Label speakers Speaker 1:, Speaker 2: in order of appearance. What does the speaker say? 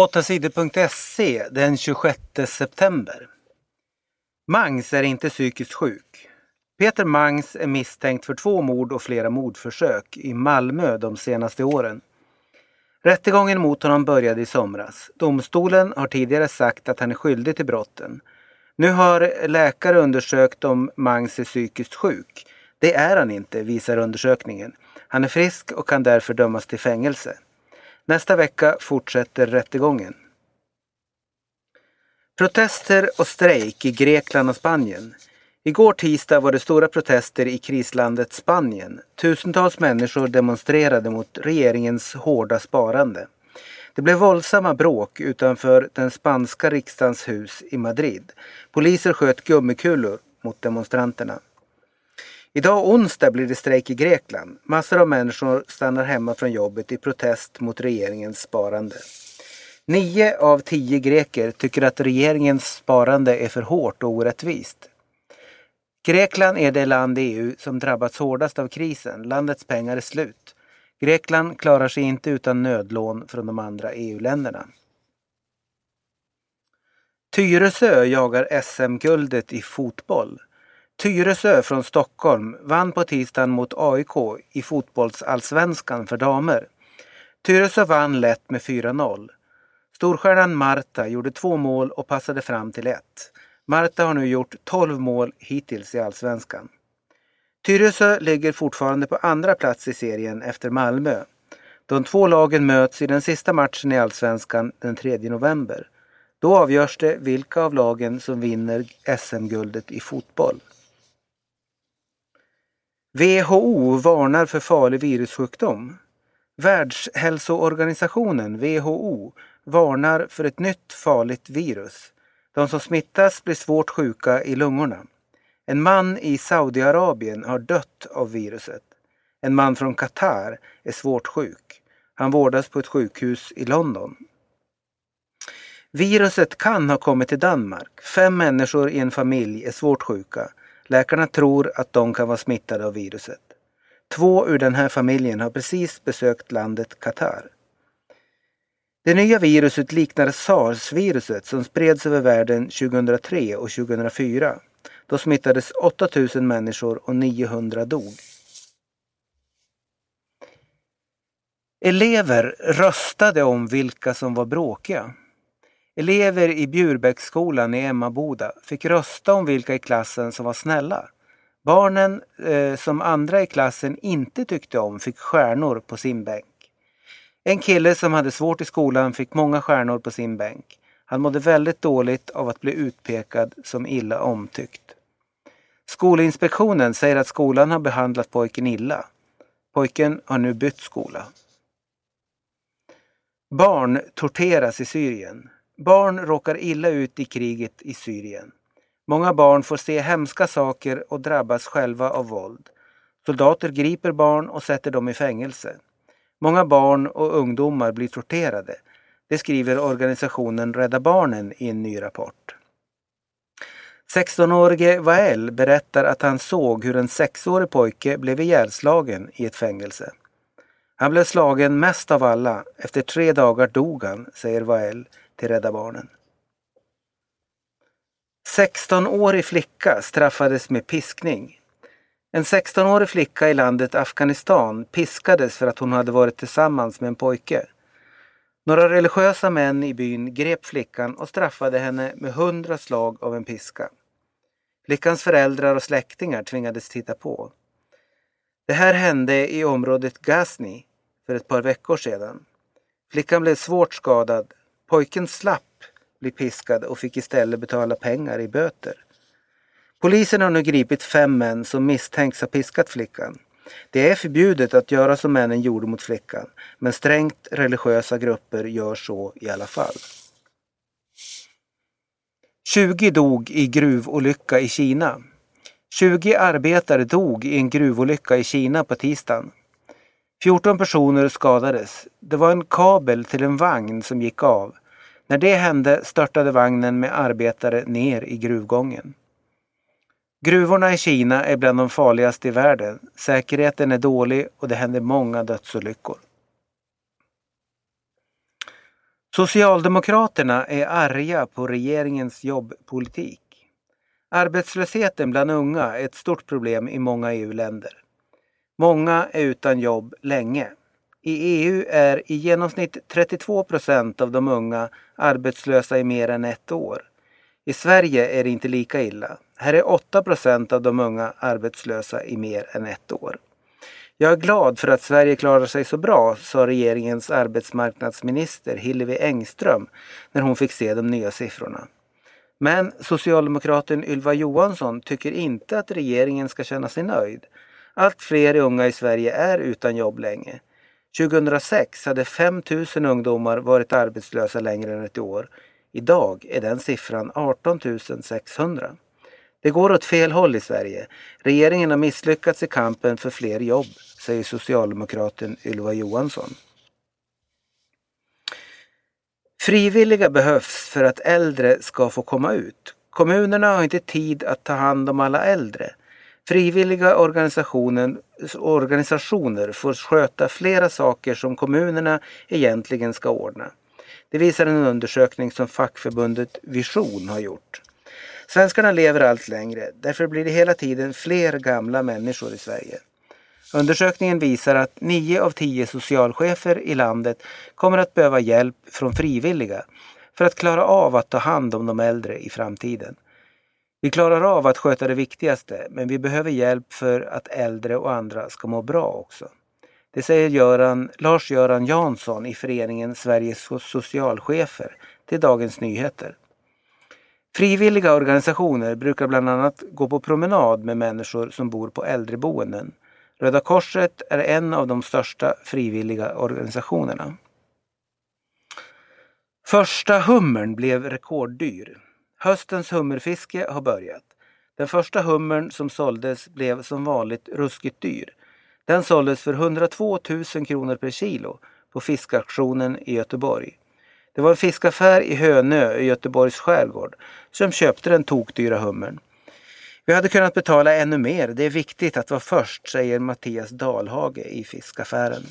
Speaker 1: 8sidor.se den 26 september. Mangs är inte psykiskt sjuk. Peter Mangs är misstänkt för två mord och flera mordförsök i Malmö de senaste åren. Rättegången mot honom började i somras. Domstolen har tidigare sagt att han är skyldig till brotten. Nu har läkare undersökt om Mangs är psykiskt sjuk. Det är han inte, visar undersökningen. Han är frisk och kan därför dömas till fängelse. Nästa vecka fortsätter rättegången. Protester och strejk i Grekland och Spanien. Igår tisdag var det stora protester i krislandet Spanien. Tusentals människor demonstrerade mot regeringens hårda sparande. Det blev våldsamma bråk utanför den spanska riksdagens hus i Madrid. Poliser sköt gummikulor mot demonstranterna. Idag onsdag blir det strejk i Grekland. Massor av människor stannar hemma från jobbet i protest mot regeringens sparande. Nio av tio greker tycker att regeringens sparande är för hårt och orättvist. Grekland är det land i EU som drabbats hårdast av krisen. Landets pengar är slut. Grekland klarar sig inte utan nödlån från de andra EU-länderna. Tyresö jagar SM-guldet i fotboll. Tyresö från Stockholm vann på tisdagen mot AIK i fotbollsallsvenskan för damer. Tyresö vann lätt med 4-0. Storstjärnan Marta gjorde två mål och passade fram till ett. Marta har nu gjort 12 mål hittills i allsvenskan. Tyresö ligger fortfarande på andra plats i serien efter Malmö. De två lagen möts i den sista matchen i allsvenskan den 3 november. Då avgörs det vilka av lagen som vinner SM-guldet i fotboll. WHO varnar för farlig virussjukdom. Världshälsoorganisationen, WHO, varnar för ett nytt farligt virus. De som smittas blir svårt sjuka i lungorna. En man i Saudiarabien har dött av viruset. En man från Qatar är svårt sjuk. Han vårdas på ett sjukhus i London. Viruset kan ha kommit till Danmark. Fem människor i en familj är svårt sjuka. Läkarna tror att de kan vara smittade av viruset. Två ur den här familjen har precis besökt landet Qatar. Det nya viruset liknar sars-viruset som spreds över världen 2003 och 2004. Då smittades 8000 människor och 900 dog. Elever röstade om vilka som var bråkiga. Elever i Bjurbäcksskolan i Emmaboda fick rösta om vilka i klassen som var snälla. Barnen eh, som andra i klassen inte tyckte om fick stjärnor på sin bänk. En kille som hade svårt i skolan fick många stjärnor på sin bänk. Han mådde väldigt dåligt av att bli utpekad som illa omtyckt. Skolinspektionen säger att skolan har behandlat pojken illa. Pojken har nu bytt skola. Barn torteras i Syrien. Barn råkar illa ut i kriget i Syrien. Många barn får se hemska saker och drabbas själva av våld. Soldater griper barn och sätter dem i fängelse. Många barn och ungdomar blir torterade. Det skriver organisationen Rädda Barnen i en ny rapport. 16-årige Wael berättar att han såg hur en sexårig pojke blev ihjälslagen i ett fängelse. Han blev slagen mest av alla. Efter tre dagar dog han, säger Wael till Rädda Barnen. 16-årig flicka straffades med piskning. En 16-årig flicka i landet Afghanistan piskades för att hon hade varit tillsammans med en pojke. Några religiösa män i byn grep flickan och straffade henne med hundra slag av en piska. Flickans föräldrar och släktingar tvingades titta på. Det här hände i området Ghazni för ett par veckor sedan. Flickan blev svårt skadad. Pojken slapp bli piskad och fick istället betala pengar i böter. Polisen har nu gripit fem män som misstänks ha piskat flickan. Det är förbjudet att göra som männen gjorde mot flickan, men strängt religiösa grupper gör så i alla fall. 20 dog i gruvolycka i Kina. 20 arbetare dog i en gruvolycka i Kina på tisdagen. 14 personer skadades. Det var en kabel till en vagn som gick av. När det hände störtade vagnen med arbetare ner i gruvgången. Gruvorna i Kina är bland de farligaste i världen. Säkerheten är dålig och det händer många dödsolyckor. Socialdemokraterna är arga på regeringens jobbpolitik. Arbetslösheten bland unga är ett stort problem i många EU-länder. Många är utan jobb länge. I EU är i genomsnitt 32 procent av de unga arbetslösa i mer än ett år. I Sverige är det inte lika illa. Här är 8 procent av de unga arbetslösa i mer än ett år. Jag är glad för att Sverige klarar sig så bra, sa regeringens arbetsmarknadsminister Hillevi Engström när hon fick se de nya siffrorna. Men socialdemokraten Ylva Johansson tycker inte att regeringen ska känna sig nöjd. Allt fler unga i Sverige är utan jobb länge. 2006 hade 5 000 ungdomar varit arbetslösa längre än ett år. Idag är den siffran 18 600. Det går åt fel håll i Sverige. Regeringen har misslyckats i kampen för fler jobb, säger socialdemokraten Ylva Johansson. Frivilliga behövs för att äldre ska få komma ut. Kommunerna har inte tid att ta hand om alla äldre. Frivilliga organisationer får sköta flera saker som kommunerna egentligen ska ordna. Det visar en undersökning som fackförbundet Vision har gjort. Svenskarna lever allt längre, därför blir det hela tiden fler gamla människor i Sverige. Undersökningen visar att 9 av 10 socialchefer i landet kommer att behöva hjälp från frivilliga för att klara av att ta hand om de äldre i framtiden. Vi klarar av att sköta det viktigaste, men vi behöver hjälp för att äldre och andra ska må bra också. Det säger Göran, Lars-Göran Jansson i föreningen Sveriges socialchefer till Dagens Nyheter. Frivilliga organisationer brukar bland annat gå på promenad med människor som bor på äldreboenden. Röda Korset är en av de största frivilliga organisationerna. Första hummern blev rekorddyr. Höstens hummerfiske har börjat. Den första hummern som såldes blev som vanligt ruskigt dyr. Den såldes för 102 000 kronor per kilo på fiskauktionen i Göteborg. Det var en fiskaffär i Hönö i Göteborgs skärgård som köpte den tokdyra hummern. Vi hade kunnat betala ännu mer. Det är viktigt att vara först, säger Mattias Dalhage i fiskaffären.